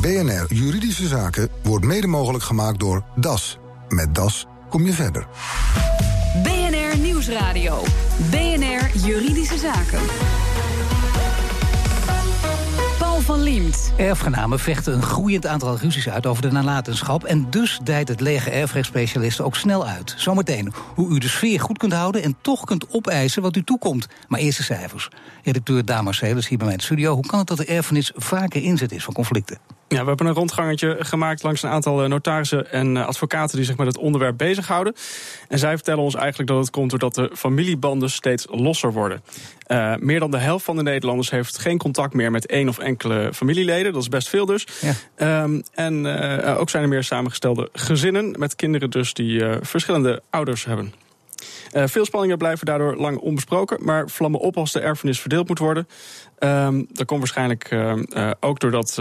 BNR Juridische Zaken wordt mede mogelijk gemaakt door DAS. Met DAS kom je verder. BNR Nieuwsradio. BNR Juridische Zaken. Paul van Liemt. Erfgenamen vechten een groeiend aantal ruzies uit over de nalatenschap. En dus dijt het leger erfrechtsspecialisten ook snel uit. Zometeen hoe u de sfeer goed kunt houden en toch kunt opeisen wat u toekomt. Maar eerst de cijfers. Redacteur Dama Celis hier bij mij in de studio. Hoe kan het dat de erfenis vaker inzet is van conflicten? Ja, we hebben een rondgangetje gemaakt langs een aantal eh, notarissen en eh, advocaten die zich met het onderwerp bezighouden. En zij vertellen ons eigenlijk dat het komt doordat de familiebanden steeds losser worden. Uh, meer dan de helft van de Nederlanders heeft geen contact meer met één of enkele familieleden. Dat is best veel dus. Ja. Um, en uh, ook zijn er meer samengestelde gezinnen met kinderen dus die uh, verschillende ouders hebben. Uh, veel spanningen blijven daardoor lang onbesproken, maar vlammen op als de erfenis verdeeld moet worden. Um, dat komt waarschijnlijk uh, ook doordat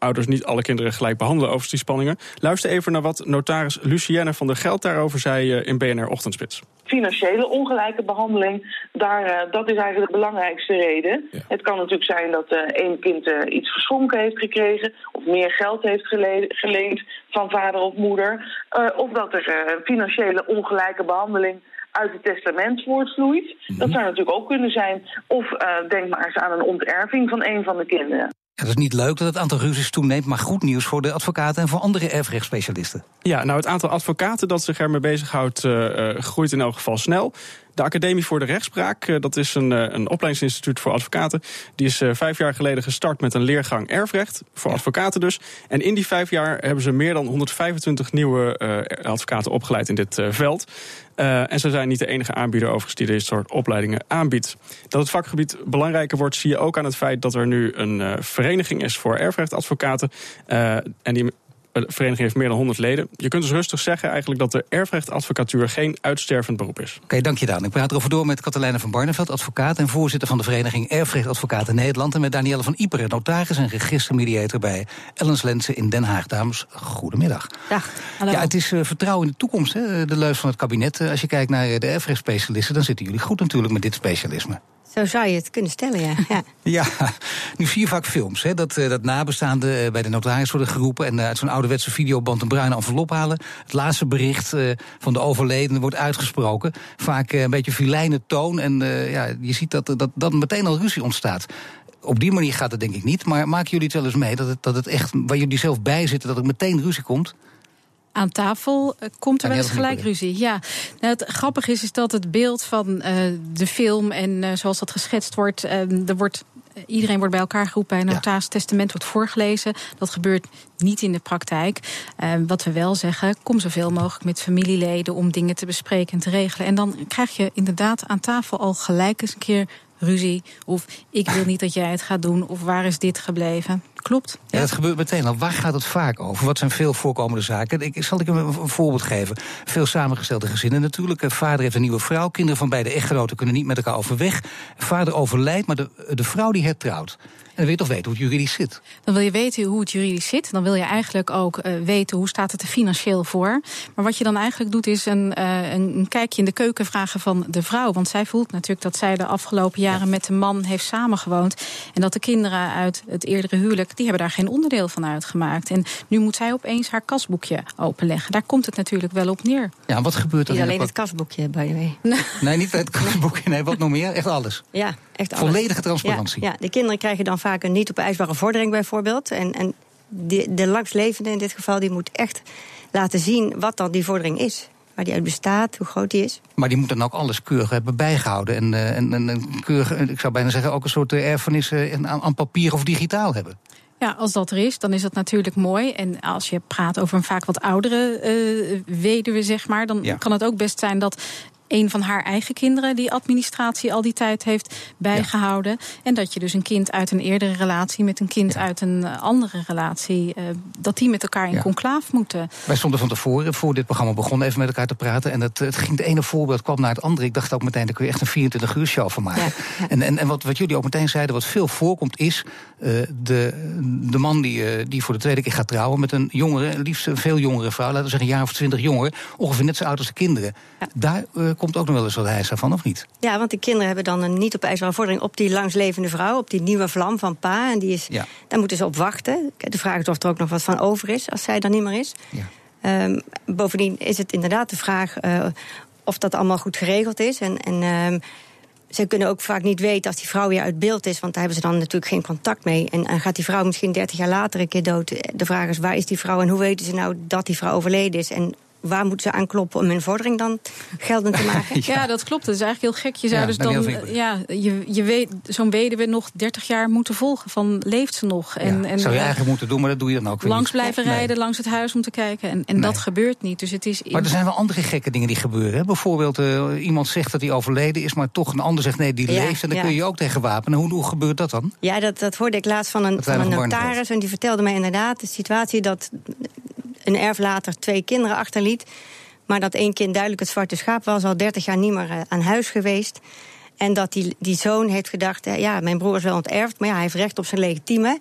ouders niet alle kinderen gelijk behandelen over die spanningen. Luister even naar wat notaris Lucienne van der Geld daarover zei in BNR Ochtendspits. Financiële ongelijke behandeling, daar, uh, dat is eigenlijk de belangrijkste reden. Ja. Het kan natuurlijk zijn dat uh, één kind iets geschonken heeft gekregen... of meer geld heeft geleend van vader of moeder... of dat er financiële ongelijke behandeling uit het testament voortvloeit. Mm -hmm. Dat zou natuurlijk ook kunnen zijn. Of denk maar eens aan een onterving van een van de kinderen. Dat is niet leuk dat het aantal ruzies toeneemt, maar goed nieuws voor de advocaten en voor andere erfrechtsspecialisten. Ja, nou het aantal advocaten dat zich ermee bezighoudt uh, groeit in elk geval snel. De Academie voor de Rechtspraak, uh, dat is een, een opleidingsinstituut voor advocaten. Die is vijf jaar geleden gestart met een leergang erfrecht, voor ja. advocaten dus. En in die vijf jaar hebben ze meer dan 125 nieuwe advocaten opgeleid in dit veld. Uh, en ze zijn niet de enige aanbieder overigens die dit soort opleidingen aanbiedt. Dat het vakgebied belangrijker wordt zie je ook aan het feit dat er nu een uh, vereniging is voor erfrechtadvocaten. Uh, en die vereniging heeft meer dan 100 leden. Je kunt dus rustig zeggen eigenlijk dat de erfrechtadvocatuur geen uitstervend beroep is. Oké, okay, dank je dan. Ik praat erover door met Katelijne van Barneveld, advocaat en voorzitter van de vereniging Erfrechtadvocaten Nederland. En met Danielle van Iperen, notaris en registermediator bij Ellens Lensen in Den Haag. Dames, goedemiddag. Dag, hallo. Ja, het is uh, vertrouwen in de toekomst, hè, de leus van het kabinet. Uh, als je kijkt naar de erfrechtsspecialisten, dan zitten jullie goed natuurlijk met dit specialisme. Zo zou je het kunnen stellen, ja. Ja, nu zie je vaak films, hè, dat, dat nabestaanden bij de notaris worden geroepen... en uit zo'n ouderwetse videoband een bruine envelop halen. Het laatste bericht van de overledene wordt uitgesproken. Vaak een beetje filijne toon en ja, je ziet dat, dat, dat meteen al ruzie ontstaat. Op die manier gaat het denk ik niet, maar maken jullie het wel eens mee... dat het, dat het echt, waar jullie zelf bij zitten, dat er meteen ruzie komt... Aan tafel komt er wel eens gelijk ruzie. Ja, nou, het grappige is, is dat het beeld van uh, de film en uh, zoals dat geschetst wordt, uh, er wordt iedereen wordt bij elkaar geroepen bij een notaris testament wordt voorgelezen. Dat gebeurt niet in de praktijk. Uh, wat we wel zeggen, kom zoveel mogelijk met familieleden om dingen te bespreken en te regelen. En dan krijg je inderdaad aan tafel al gelijk eens een keer ruzie. Of ik wil niet dat jij het gaat doen. Of waar is dit gebleven? Klopt. Ja, dat gebeurt meteen al. Waar gaat het vaak over? Wat zijn veel voorkomende zaken? Ik, zal ik een, een voorbeeld geven. Veel samengestelde gezinnen natuurlijk. Vader heeft een nieuwe vrouw. Kinderen van beide echtgenoten kunnen niet met elkaar overweg. Vader overlijdt, maar de, de vrouw die hertrouwt. En dan wil je toch weten hoe het juridisch zit? Dan wil je weten hoe het juridisch zit. Dan wil je eigenlijk ook uh, weten hoe staat het er financieel voor. Maar wat je dan eigenlijk doet is een, uh, een kijkje in de keuken vragen van de vrouw. Want zij voelt natuurlijk dat zij de afgelopen jaren ja. met de man heeft samengewoond. En dat de kinderen uit het eerdere huwelijk, die hebben daar geen onderdeel van uitgemaakt. En nu moet zij opeens haar kasboekje openleggen. Daar komt het natuurlijk wel op neer. Ja, wat gebeurt er? Niet alleen het kasboekje, by the way. Nee, niet het kasboekje. Nee, wat nog meer? Echt alles? Ja, echt alles. Volledige transparantie. Ja, ja, de kinderen krijgen dan vaak een niet opeisbare vordering bijvoorbeeld. En, en de, de langslevende in dit geval, die moet echt laten zien wat dan die vordering is. Waar die uit bestaat, hoe groot die is. Maar die moet dan ook alles keurig hebben bijgehouden. En, uh, en, en keurig, ik zou bijna zeggen, ook een soort erfenis uh, aan, aan papier of digitaal hebben. Ja, als dat er is, dan is dat natuurlijk mooi. En als je praat over een vaak wat oudere uh, weduwe, zeg maar, dan ja. kan het ook best zijn dat een van haar eigen kinderen die administratie al die tijd heeft bijgehouden. Ja. En dat je dus een kind uit een eerdere relatie met een kind ja. uit een andere relatie, uh, dat die met elkaar in ja. conclaaf moeten. Wij stonden van tevoren, voor dit programma begonnen, even met elkaar te praten. En het, het ging het ene voorbeeld kwam naar het andere. Ik dacht ook meteen, daar kun je echt een 24 uur show van maken. En, en, en wat, wat jullie ook meteen zeiden, wat veel voorkomt, is uh, de, de man die, uh, die voor de tweede keer gaat trouwen met een jongere, liefst een veel jongere vrouw, laten we zeggen een jaar of twintig jonger, ongeveer net zo oud als de kinderen. Daar komt ook nog wel eens wat heisa van, of niet? Ja, want de kinderen hebben dan een niet op ijzeren vordering op die langslevende vrouw, op die nieuwe vlam van pa. En die is, Ja. daar moeten ze op wachten. De vraag is of er ook nog wat van over is als zij er niet meer is. Ja. Ehm, bovendien is het inderdaad de vraag eh, of dat allemaal goed geregeld is. En, en ehm, ze kunnen ook vaak niet weten als die vrouw weer uit beeld is, want daar hebben ze dan natuurlijk geen contact mee. En, en gaat die vrouw misschien 30 jaar later een keer dood. De vraag is: waar is die vrouw en hoe weten ze nou dat die vrouw overleden is? En waar moeten ze aankloppen om hun vordering dan geldend te maken? Ja, dat klopt. Dat is eigenlijk heel gek. Je zou Ja, dus dan, ja, je, je weet, zo'n weduwe nog 30 jaar moeten volgen. Van leeft ze nog? En, Ja, en zou je eh, eigenlijk moeten doen, maar dat doe je dan ook weer langs blijven Nee. rijden, langs het huis om te kijken. En, en Nee. dat gebeurt niet. Dus het is. Maar er zijn wel andere gekke dingen die gebeuren. Hè? Bijvoorbeeld, eh, iemand zegt dat hij overleden is, maar toch een ander zegt nee, die Ja, leeft. En dan ja. kun je je ook tegen wapenen. Hoe, hoe gebeurt dat dan? Ja, dat, dat hoorde ik laatst van een, van een notaris. En die vertelde mij inderdaad de situatie dat een erflater twee kinderen achterliet. Maar dat één kind duidelijk het zwarte schaap was, al 30 jaar niet meer eh, aan huis geweest. En dat die, die zoon heeft gedacht: eh, ja, mijn broer is wel onterfd, maar ja, hij heeft recht op zijn legitieme.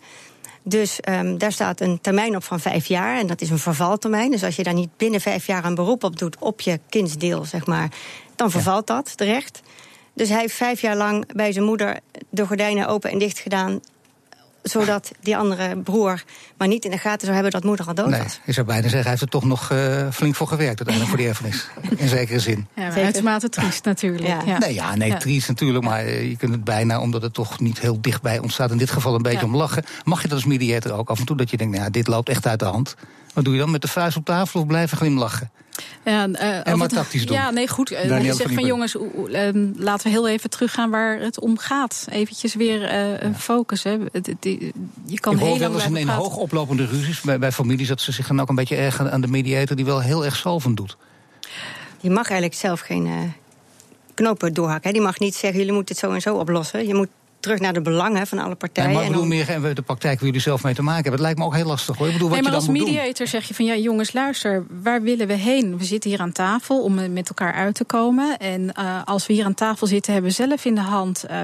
Dus ehm, daar staat een termijn op van vijf jaar. En dat is een vervaltermijn. Dus als je daar niet binnen vijf jaar een beroep op doet op je kindsdeel, zeg maar, dan vervalt dat terecht. Dus hij heeft vijf jaar lang bij zijn moeder de gordijnen open en dicht gedaan. Zodat die andere broer maar niet in de gaten zou hebben dat moeder al dood Nee, was. je zou bijna zeggen, hij heeft er toch nog eh, flink voor gewerkt uiteindelijk voor die erfenis. In zekere zin. Ja, uitermate triest natuurlijk. Ja. Ja. Nee, ja, nee, triest natuurlijk, maar eh, je kunt het bijna, omdat het toch niet heel dichtbij ontstaat, in dit geval een beetje Ja. om lachen. Mag je dat als mediator ook af en toe, dat je denkt, nou ja, dit loopt echt uit de hand. Wat doe je dan, met de vuist op tafel of blijven glimlachen? Ja, eh, maar altijd- tactisch doen. Ja, nee, goed. Eh, Daniel je van zegt van Ieper. jongens, oe- oe, eh, laten we heel even teruggaan waar het om gaat. Eventjes weer eh een focus. Hè. Het- het- die- je kan ik heel hoor lang wel eens in, blijven in praten. hoogoplopende ruzies bij, bij families dat ze zich dan ook een beetje ergeren aan de mediator die wel heel erg zalvend doet. Je mag eigenlijk zelf geen knopen doorhakken. hè. Die mag niet zeggen: jullie moeten het zo en zo oplossen. Je moet terug naar de belangen van alle Nee, partijen. maar ik en bedoel meer en we- de praktijk waar jullie zelf mee te maken hebben. Het lijkt me ook heel lastig hoor. Ik bedoel, wat Nee, maar je als dan moet doen. mediator zeg je van ja, jongens, luister, waar willen we heen? We zitten hier aan tafel om met elkaar uit te komen. En eh, als we hier aan tafel zitten, hebben we zelf in de hand eh,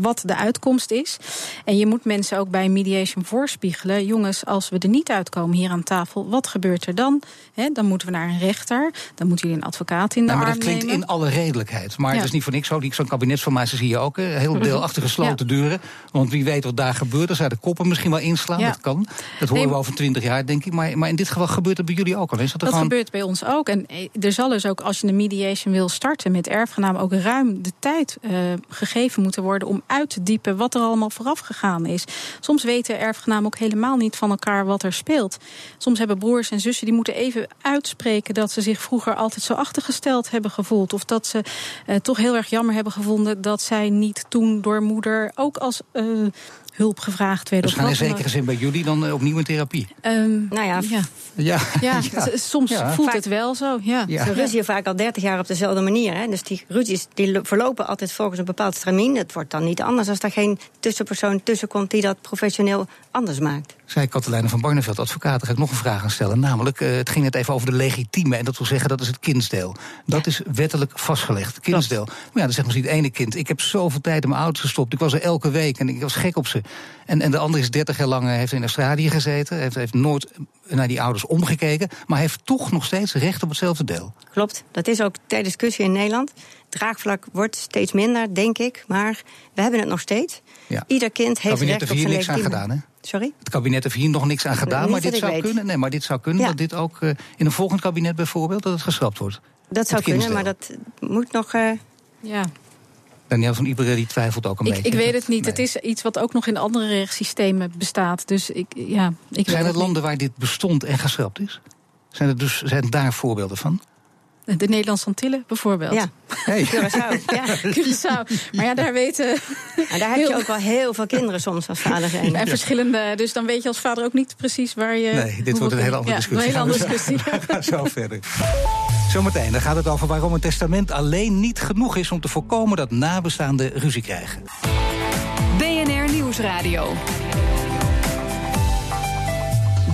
wat de uitkomst is. En je moet mensen ook bij mediation voorspiegelen. Jongens, als we er niet uitkomen hier aan tafel, wat gebeurt er dan? Hè, dan moeten we naar een rechter. Dan moeten jullie een advocaat in de Nee, maar arm dat klinkt nemen. in alle redelijkheid. Maar Ja. het is niet voor niks zo. Die- Zo'n kabinetsformatie zie je ook. Een heel deel achter gesloten deuren. Want wie weet wat daar gebeurt. Er zijn de koppen misschien wel inslaan. Ja. Dat kan. Dat horen Nee, we over twintig jaar, denk ik. Maar, maar in dit geval gebeurt het bij jullie ook al. Is dat, Dat gewoon... gebeurt bij ons ook. En eh, er zal dus ook, als je een mediation wil starten met erfgenaam, ook ruim de tijd eh, gegeven moeten worden om uit te diepen wat er allemaal vooraf gegaan is. Soms weten erfgenamen ook helemaal niet van elkaar wat er speelt. Soms hebben broers en zussen die moeten even uitspreken dat ze zich vroeger altijd zo achtergesteld hebben gevoeld. Of dat ze eh, toch heel erg jammer hebben gevonden dat zij niet toen door moeder ook als eh, hulp gevraagd werden. Dus gaan in zekere zin bij jullie dan eh, opnieuw in therapie? Ehm, Nou ja, ja. Ja, soms Ja. voelt Vaak- het wel zo. Ja. Ja. Ze ruzien vaak al 30 jaar op dezelfde manier. Hè? Dus die ruzies die lo- verlopen altijd volgens een bepaald stramien. Het wordt dan niet anders als er geen tussenpersoon tussenkomt die dat professioneel anders maakt. Zei Katelijne van Barneveld, advocaat, daar ga ik nog een vraag aan stellen. Namelijk, eh, het ging net even over de legitieme. En dat wil zeggen, dat is het kindsdeel. Dat is wettelijk vastgelegd, kindsdeel. Maar ja, dan zegt misschien het ene kind... ik heb zoveel tijd in mijn ouders gestopt. Ik was er elke week en ik was gek op ze. En, en de andere is 30 jaar lang, heeft in Australië gezeten. Heeft, heeft nooit naar die ouders omgekeken. Maar heeft toch nog steeds recht op hetzelfde deel. Klopt, dat is ook ter discussie in Nederland. Draagvlak wordt steeds minder, denk ik. Maar we hebben het nog steeds. Ja. Ieder kind heeft kabinet recht heeft op hier zijn niks aan gedaan, hè? Sorry? Het kabinet heeft hier nog niks aan gedaan, maar dit zou weet. kunnen. Nee, maar dit zou kunnen Ja. dat dit ook eh, in een volgend kabinet bijvoorbeeld dat het geschrapt wordt. Dat zou Het kunnen, maar dat moet nog... eh, Ja. Daniel van Iberen die twijfelt ook een Ik, beetje. ik weet het niet. Nee. Het is iets wat ook nog in andere rechtssystemen bestaat. Dus ik, ja, ik Zijn er landen waar dit bestond en geschrapt is? Zijn er dus zijn daar voorbeelden van? De Nederlandse Antillen bijvoorbeeld. ja, Hey. Curaçao. ja. Curaçao. Maar ja, daar weten. En daar heb je Heel- ook wel heel veel kinderen soms als vader zijn. En verschillende. Dus dan weet je als vader ook niet precies waar je. Nee, dit wordt een hele andere ja, discussie. Een hele Gaan andere discussie. Ga zo verder. Zometeen dan gaat het over waarom een testament alleen niet genoeg is om te voorkomen dat nabestaanden ruzie krijgen. BNR Nieuwsradio.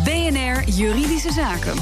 BNR Juridische Zaken.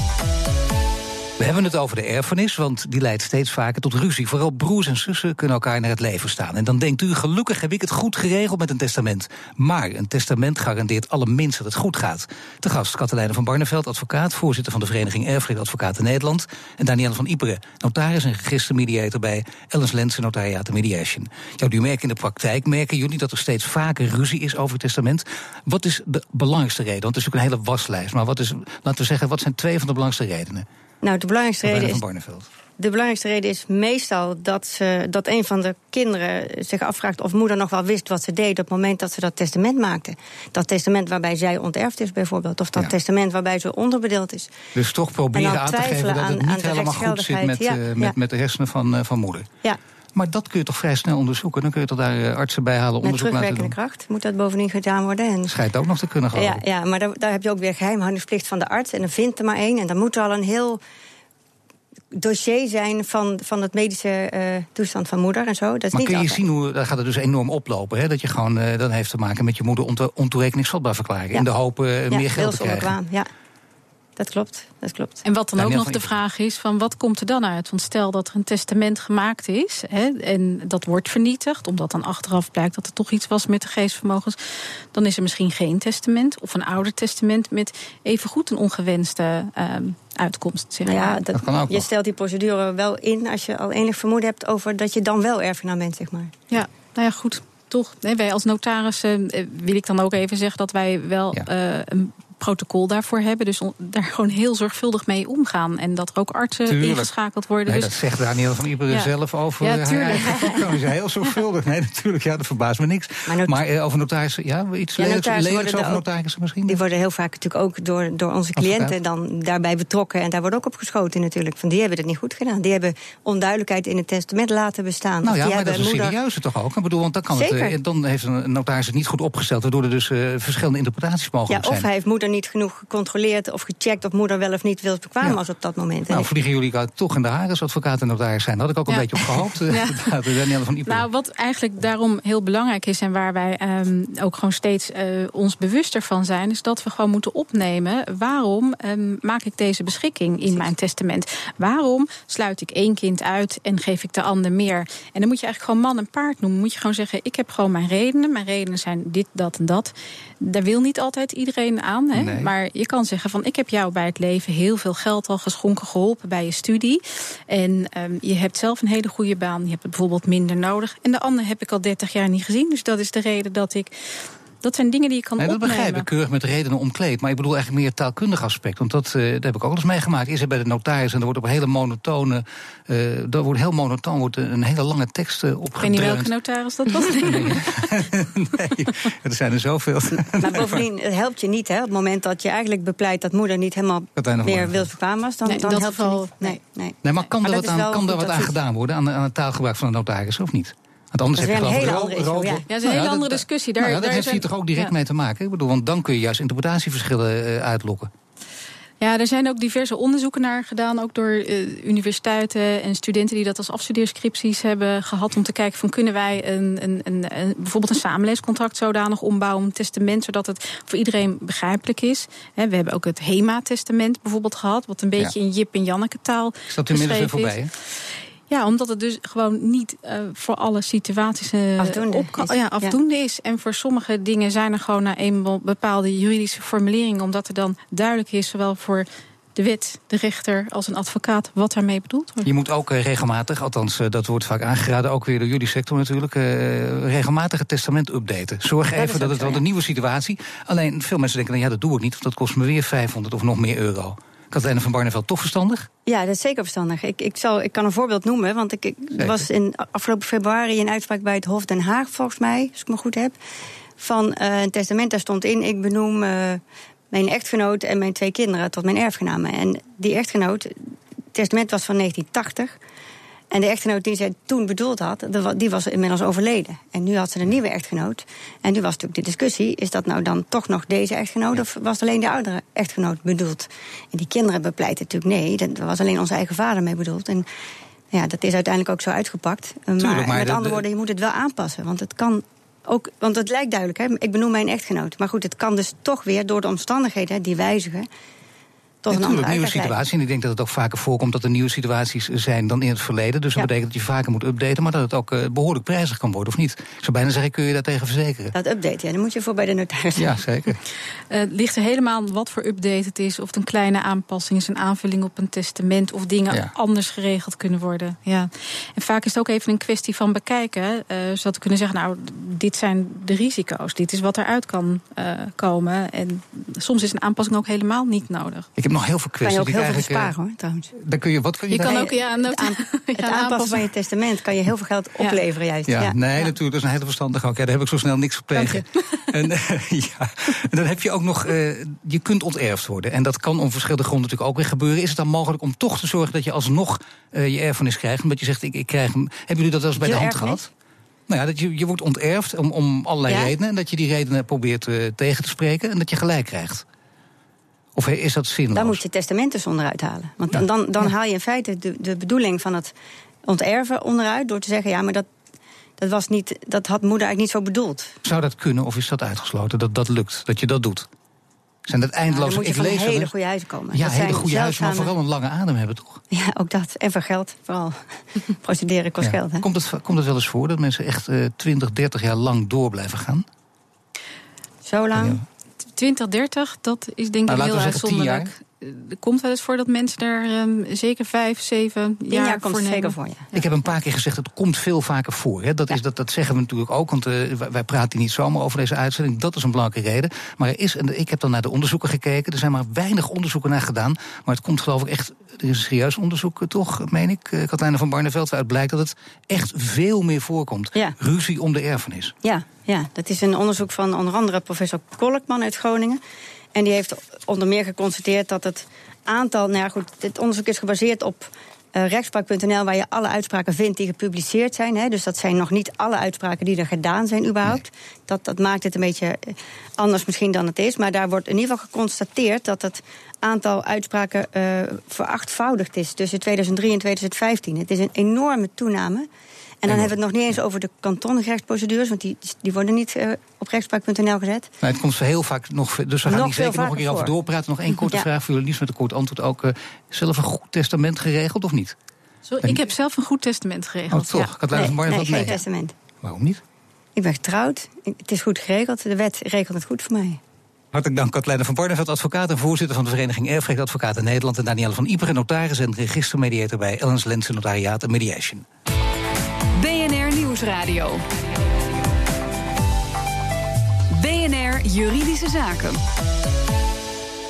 We hebben het over de erfenis, want die leidt steeds vaker tot ruzie. Vooral broers en zussen kunnen elkaar naar het leven staan. En dan denkt u, gelukkig heb ik het goed geregeld met een testament. Maar een testament garandeert allerminst dat het goed gaat. Te gast Katelijne van Barneveld, advocaat, voorzitter van de Vereniging Erfrecht Advocaten Nederland. En Danielle van Iperen, notaris en registermediator bij Ellens Lensen Notariaten Mediation. Ja, u merkt in de praktijk, merken jullie dat er steeds vaker ruzie is over het testament. Wat is de belangrijkste reden? Want het is natuurlijk een hele waslijst. Maar wat is, laten we zeggen, wat zijn twee van de belangrijkste redenen? Nou, de belangrijkste reden is. De belangrijkste reden is meestal dat, ze, dat een van de kinderen zich afvraagt of moeder nog wel wist wat ze deed op het moment dat ze dat testament maakte. Dat testament waarbij zij onterfd is, bijvoorbeeld. Of dat testament waarbij ze onderbedeeld is. Dus toch proberen aan te geven dat het niet helemaal goed zit met, uh, met, met de hersenen van, uh, van moeder. Ja. Maar dat kun je toch vrij snel onderzoeken? Dan kun je toch daar uh, artsen bij halen, onderzoek laten doen? Met kracht moet dat bovendien gedaan worden. En... Schijnt ook nog te kunnen gaan. Ja, ja, maar daar, daar heb je ook weer geheimhoudingsplicht van de arts. En dan vindt er maar één. En dan moet er al een heel dossier zijn van, van het medische uh, toestand van moeder en zo. Dat is maar niet kun je altijd. zien hoe dat gaat het dus enorm oplopen? Hè? Dat je gewoon uh, dat heeft te maken met je moeder ontoerekeningsvatbaar verklaren. Ja. In de hoop uh, ja, meer geld te krijgen. Ja. Dat klopt, dat klopt. En wat dan ook nog de vraag is: van wat komt er dan uit? Want stel dat er een testament gemaakt is hè, en dat wordt vernietigd, omdat dan achteraf blijkt dat er toch iets was met de geestvermogens, dan is er misschien geen testament of een ouder testament met evengoed een ongewenste uh, uitkomst. Zeg nou maar. ja, dat, dat je stelt die procedure wel in als je al enig vermoeden hebt over dat je dan wel erfgenaam bent, zeg maar. Ja, nou ja, goed. Toch, nee, wij als notarissen uh, wil ik dan ook even zeggen dat wij wel ja. uh, een protocol daarvoor hebben. Dus daar gewoon heel zorgvuldig mee omgaan. En dat er ook artsen tuurlijk. ingeschakeld worden. Nee, dus, dat zegt Daniel van Iberen Ja. zelf over Ja, tuurlijk. eigen vakgebied. is heel zorgvuldig. Nee, natuurlijk, ja, dat verbaast me niks. Maar eh, over notarissen, ja, iets Ja, lelijks, over er ook- notarissen misschien? Die worden heel vaak natuurlijk ook door, door onze cliënten dan daarbij betrokken. En daar wordt ook op geschoten natuurlijk. Van die hebben het niet goed gedaan. Die hebben onduidelijkheid in het testament laten bestaan. Nou Of ja, maar dat is een moeder... serieuze toch ook? Ik bedoel, want dan, kan het, Zeker. eh, dan heeft een notaris het niet goed opgesteld... waardoor er dus eh, verschillende interpretaties Ja, mogelijk of zijn. hij heeft moeder niet genoeg gecontroleerd of gecheckt of moeder wel of niet wilsbekwaam Ja. was op dat moment. Nou, En vliegen jullie toch in de haren als advocaat en notaris zijn. Dat had ik ook een Ja. beetje op gehoopt. eh, Ja. inderdaad, Danielle van Ieper. Nou, wat eigenlijk daarom heel belangrijk is en waar wij ehm, ook gewoon steeds eh, ons bewuster van zijn, is dat we gewoon moeten opnemen waarom ehm, maak ik deze beschikking in mijn testament? Waarom sluit ik één kind uit en geef ik de ander meer? En dan moet je eigenlijk gewoon man en paard noemen. Moet je gewoon zeggen: ik heb gewoon mijn redenen. Mijn redenen zijn dit, dat en dat. Daar wil niet altijd iedereen aan. Hè? Nee. Maar je kan zeggen van ik heb jou bij het leven heel veel geld al geschonken, geholpen bij je studie. En ehm, je hebt zelf een hele goede baan. Je hebt het bijvoorbeeld minder nodig. En de ander heb ik al 30 jaar niet gezien. Dus dat is de reden dat ik. Dat zijn dingen die je kan Nee, dat opnemen. begrijp ik keurig met redenen omkleed. Maar ik bedoel eigenlijk meer het taalkundig aspect. Want dat, eh, dat heb ik ook al eens meegemaakt. Is er bij de notaris en er wordt op een hele monotone. eh er wordt heel monotoon wordt een hele lange tekst uh, Ik weet niet opgedreund. welke notaris dat was. nee, er zijn er zoveel. Maar bovendien, het helpt je niet hè, op het moment dat je eigenlijk bepleit dat moeder niet helemaal meer wilsbekwaam was. Dan, Nee, dan dat helpt het niet. Nee, nee. Nee, maar kan Maar er dat wat aan, wel kan er wat aan gedaan worden aan, aan het taalgebruik van de notaris of niet? Want anders Dat is heb je een hele andere issue, ja. Ja, dat is een hele andere discussie. Daar- nou ja, dat daar heeft zijn- hier toch ook direct ja. mee te maken? Ik bedoel, want dan kun je juist interpretatieverschillen eh, uitlokken. Ja, er zijn ook diverse onderzoeken naar gedaan, ook door eh, universiteiten en studenten die dat als afstudeerscripties hebben gehad, om te kijken van kunnen wij een, een, een, een- bijvoorbeeld een samenleescontract zodanig ombouwen, een testament, zodat het voor iedereen begrijpelijk is. Hè, we hebben ook het HEMA-testament bijvoorbeeld gehad, wat een beetje in Jip en Janneke taal Is dat inmiddels weer voorbij? hè? Ja, omdat het dus gewoon niet eh, voor alle situaties eh, Afdoende is, ja, ja. afdoende is. En voor sommige dingen zijn er gewoon nou eenmaal bepaalde juridische formuleringen, omdat er dan duidelijk is, zowel voor de wet, de rechter als een advocaat, wat daarmee bedoeld wordt. Je moet ook eh, regelmatig, althans dat wordt vaak aangeraden, ook weer door jullie sector natuurlijk, eh, regelmatig het testament updaten. Zorg Dat even dat het wel ja. een nieuwe situatie. Alleen veel mensen denken, nou ja, dat doe ik niet, want dat kost me weer 500 of nog meer euro. Katelijne van Barneveld, toch verstandig? Ja, dat is zeker verstandig. Ik, ik, zal, ik kan een voorbeeld noemen, want ik, ik was in afgelopen februari een uitspraak bij het Hof Den Haag, volgens mij, als ik me goed heb. Van eh, een testament, daar stond in: ik benoem eh, mijn echtgenoot en mijn twee kinderen tot mijn erfgenamen. En die echtgenoot, het testament was van 1980. En de echtgenoot die zij toen bedoeld had, die was inmiddels overleden. En nu had ze een nieuwe echtgenoot. En nu was natuurlijk de discussie: is dat nou dan toch nog deze echtgenoot? Of was alleen de oudere echtgenoot bedoeld? En die kinderen bepleiten natuurlijk nee, dat was alleen onze eigen vader mee bedoeld. En ja, dat is uiteindelijk ook zo uitgepakt. Tuurlijk, maar, maar met de- andere de- woorden, je moet het wel aanpassen. Want het kan ook, want het lijkt duidelijk, hè? ik benoem mijn echtgenoot. Maar goed, het kan dus toch weer door de omstandigheden die wijzigen. Tot een andere nieuwe situatie. En ik denk dat het ook vaker voorkomt dat er nieuwe situaties zijn dan in het verleden. Dus dat betekent dat je vaker moet updaten, maar dat het ook uh, behoorlijk prijzig kan worden, of niet? Ik zou bijna zeggen, kun je daar tegen verzekeren? Dat update, ja, dan moet je voor bij de notaris. Ja, zeker. uh, ligt er helemaal wat voor update het is, of het een kleine aanpassing is, een aanvulling op een testament, of dingen anders geregeld kunnen worden. Ja. En vaak is het ook even een kwestie van bekijken, uh, zodat we kunnen zeggen, nou, dit zijn de risico's, dit is wat eruit kan komen. En soms is een aanpassing ook helemaal niet nodig. Ik heb nog heel veel kwesties. Kan je ook heel veel sparen hoor, trouwens. Dan kun je, wat kun je, je kan ook ja, het, aan, het aanpassen van je testament kan je heel veel geld opleveren juist. Ja, nee, natuurlijk, dat is een hele verstandige ook. Ja, daar heb ik zo snel niks op tegen. En, ja, en dan heb je ook nog, uh, je kunt onterfd worden. En dat kan om verschillende gronden natuurlijk ook weer gebeuren. Is het dan mogelijk om toch te zorgen dat je alsnog uh, je erfenis krijgt? Omdat je zegt, ik, ik krijg hem. Hebben jullie dat wel eens bij de hand gehad? Nou ja, dat je, je wordt onterfd om, om allerlei redenen. En dat je die redenen probeert uh, tegen te spreken. En dat je gelijk krijgt. Of is dat zinloos? Dan moet je testamenten onderuit halen. Want dan, dan haal je in feite de, de bedoeling van het onterven onderuit... door te zeggen, ja, maar dat, dat, was niet, dat had moeder eigenlijk niet zo bedoeld. Zou dat kunnen of is dat uitgesloten, dat dat lukt, dat je dat doet? Zijn dat eindeloos? Moet je van een hele goede huizen komen. Ja, dat hele goede huizen, maar vooral een lange adem hebben, toch? Ja, ook dat. En voor geld, vooral. Procederen kost geld, hè? Komt het, komt het wel eens voor dat mensen echt uh, 20, 30 jaar lang door blijven gaan? Zo lang? 2030, dat is denk ik nou, heel uitzonderlijk. Er komt wel eens voor dat mensen daar um, zeker vijf, zeven jaar, jaar komt voor zeker voor. Ja. Ik heb een paar keer gezegd, het komt veel vaker voor. Hè. Dat, is, dat, dat zeggen we natuurlijk ook, want uh, wij praten niet zomaar over deze uitzending. Dat is een belangrijke reden. Maar er is, en ik heb dan naar de onderzoeken gekeken. Er zijn maar weinig onderzoeken naar gedaan. Maar het komt geloof ik echt, er is een serieus onderzoek eh, toch, meen ik. Katlijne van Barneveld, waaruit blijkt dat het echt veel meer voorkomt. Ja. Ruzie om de erfenis. Ja, ja, dat is een onderzoek van onder andere professor Kolkman uit Groningen. En die heeft onder meer geconstateerd dat het aantal. Nou ja, goed, dit onderzoek is gebaseerd op uh, rechtspraak.nl, waar je alle uitspraken vindt die gepubliceerd zijn. Hè. Dus dat zijn nog niet alle uitspraken die er gedaan zijn, überhaupt. Dat, dat maakt het een beetje eh, anders misschien dan het is. Maar daar wordt in ieder geval geconstateerd dat het aantal uitspraken uh, verachtvoudigd is tussen 2003 en 2015. Het is een enorme toename. En dan hebben we het nog niet eens over de kantonrechtsprocedures, want die, die worden niet uh, op rechtspraak.nl gezet. Nee, het komt heel vaak nog. Dus we gaan niet zeker nog een keer over doorpraten. Nog één korte vraag voor jullie, liefst met een kort antwoord ook. Uh, zelf een goed testament geregeld of niet? Zo, ik heb zelf een goed testament geregeld. Oh, toch? Ja. Ik had nee, nee, geen testament. Waarom niet? Ik ben getrouwd. Het is goed geregeld. De wet regelt het goed voor mij. Hartelijk dank, Katlijne van Barneveld, advocaat en voorzitter van de Vereniging Erfrechtadvocaten Nederland. En Danielle van Iperen, notaris en registermediator bij Ellens Lensen Notariaat en Mediation. Nieuwsradio. BNR Juridische Zaken.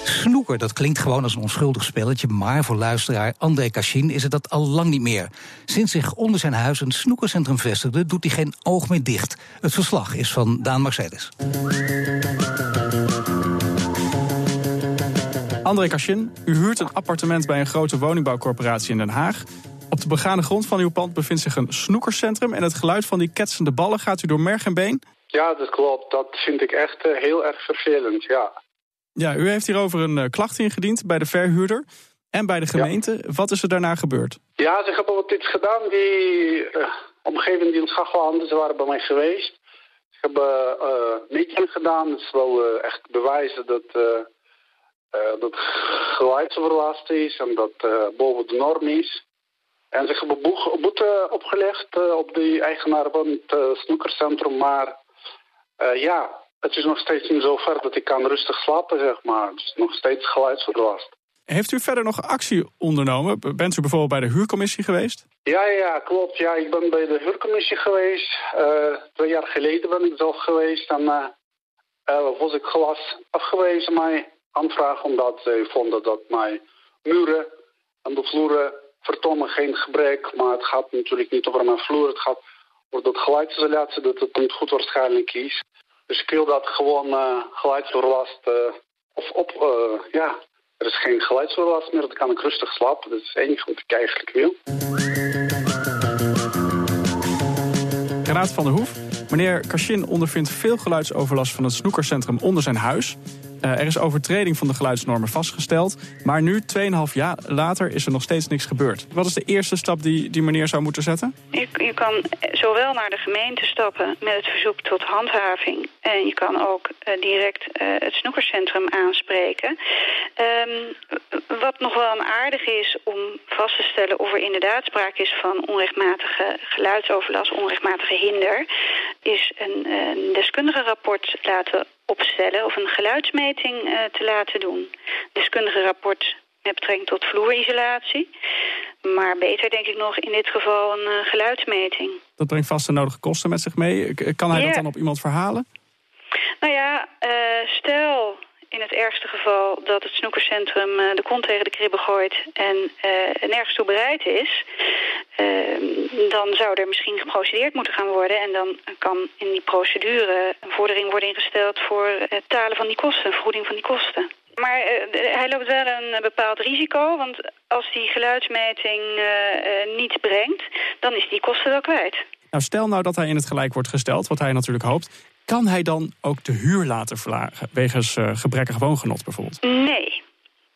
Snoeker, dat klinkt gewoon als een onschuldig spelletje, maar voor luisteraar André Kachin is het dat al lang niet meer. Sinds zich onder zijn huis een snoekercentrum vestigde, doet hij geen oog meer dicht. Het verslag is van Daan Mercedes. André Kachin, u huurt een appartement bij een grote woningbouwcorporatie in Den Haag. Op de begane grond van uw pand bevindt zich een snoekercentrum... en het geluid van die ketsende ballen gaat u door merg en been? Ja, dat klopt. Dat vind ik echt uh, heel erg vervelend, ja. Ja, u heeft hierover een uh, klacht ingediend bij de verhuurder en bij de gemeente. Ja. Wat is er daarna gebeurd? Ja, ze hebben wat iets gedaan. Die uh, omgeving die in Schachelanden, ze waren bij mij geweest. Ze hebben uh, meeting gedaan. Ze wilden echt bewijzen dat, dat geluidsoverlast is en dat boven de norm is. En ze hebben boete opgelegd uh, op de eigenaar van het uh, snoekercentrum. Maar uh, ja, het is nog steeds niet zo ver dat ik kan rustig slapen, zeg maar. Het is nog steeds geluidsoverlast. Heeft u verder nog actie ondernomen? Bent u bijvoorbeeld bij de huurcommissie geweest? Ja, ja, klopt. Ja, ik ben bij de huurcommissie geweest. twee jaar geleden ben ik zelf geweest. En was ik glas afgewezen mijn aanvraag. Omdat ze vonden dat mijn muren en de vloeren vertonen geen gebrek, maar het gaat natuurlijk niet over mijn vloer. Het gaat over dat geluidsisolatie, dat het niet goed waarschijnlijk is. Dus ik wil dat gewoon uh, geluidsoverlast, uh, of op, uh, ja, er is geen geluidsoverlast meer, dan kan ik rustig slapen. Dat is het enige wat ik eigenlijk wil. Renaat van der Hoef, meneer Kashin ondervindt veel geluidsoverlast van het snoekercentrum onder zijn huis. Uh, er is overtreding van de geluidsnormen vastgesteld. Maar nu, 2,5 jaar later, is er nog steeds niks gebeurd. Wat is de eerste stap die, die meneer zou moeten zetten? Je, kan zowel naar de gemeente stappen met het verzoek tot handhaving. En je kan ook uh, direct uh, het snoekerscentrum aanspreken. Um, wat nog wel een aardig is om vast te stellen of er inderdaad sprake is van onrechtmatige geluidsoverlast, onrechtmatige hinder, is een, een deskundige rapport laten opstellen of een geluidsmeting uh, te laten doen. Deskundige rapport met betrekking tot vloerisolatie. Maar beter denk ik nog in dit geval een uh, geluidsmeting. Dat brengt vast de nodige kosten met zich mee. Kan hij dat dan op iemand verhalen? Nou ja, uh, stel in het ergste geval dat het snoekercentrum uh, de kont tegen de kribben gooit en uh, nergens toe bereid is, uh, dan zou er misschien geprocedeerd moeten gaan worden. En dan kan in die procedure een vordering worden ingesteld voor het talen van die kosten, vergoeding van die kosten. Maar hij loopt wel een bepaald risico, want als die geluidsmeting niets brengt, dan is die kosten wel kwijt. Nou, stel nou dat hij in het gelijk wordt gesteld, wat hij natuurlijk hoopt. Kan hij dan ook de huur laten verlagen, wegens uh, gebrekkig woongenot bijvoorbeeld? Nee,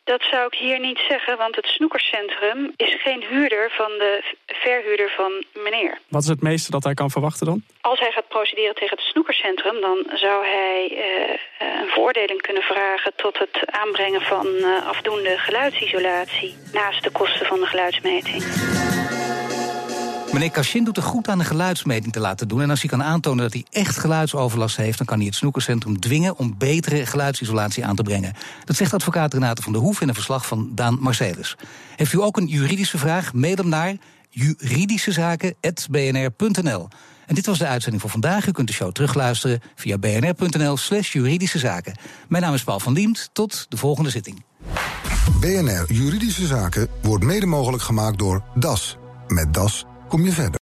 dat zou ik hier niet zeggen, want het snoekerscentrum is geen huurder van de verhuurder van meneer. Wat is het meeste dat hij kan verwachten dan? Als hij gaat procederen tegen het snoekerscentrum, dan zou hij uh, een veroordeling kunnen vragen tot het aanbrengen van uh, afdoende geluidsisolatie naast de kosten van de geluidsmeting. Meneer Cashin doet er goed aan een geluidsmeting te laten doen. En als hij kan aantonen dat hij echt geluidsoverlast heeft... dan kan hij het snoekercentrum dwingen om betere geluidsisolatie aan te brengen. Dat zegt advocaat Renate van der Hoef in een verslag van Daan Marcelis. Heeft u ook een juridische vraag? Mail hem naar juridischezaken.bnr.nl. En dit was de uitzending voor vandaag. U kunt de show terugluisteren via bnr.nl slash juridische zaken. Mijn naam is Paul van Liemt. Tot de volgende zitting. BNR Juridische Zaken wordt mede mogelijk gemaakt door DAS. Met DAS kom je verder.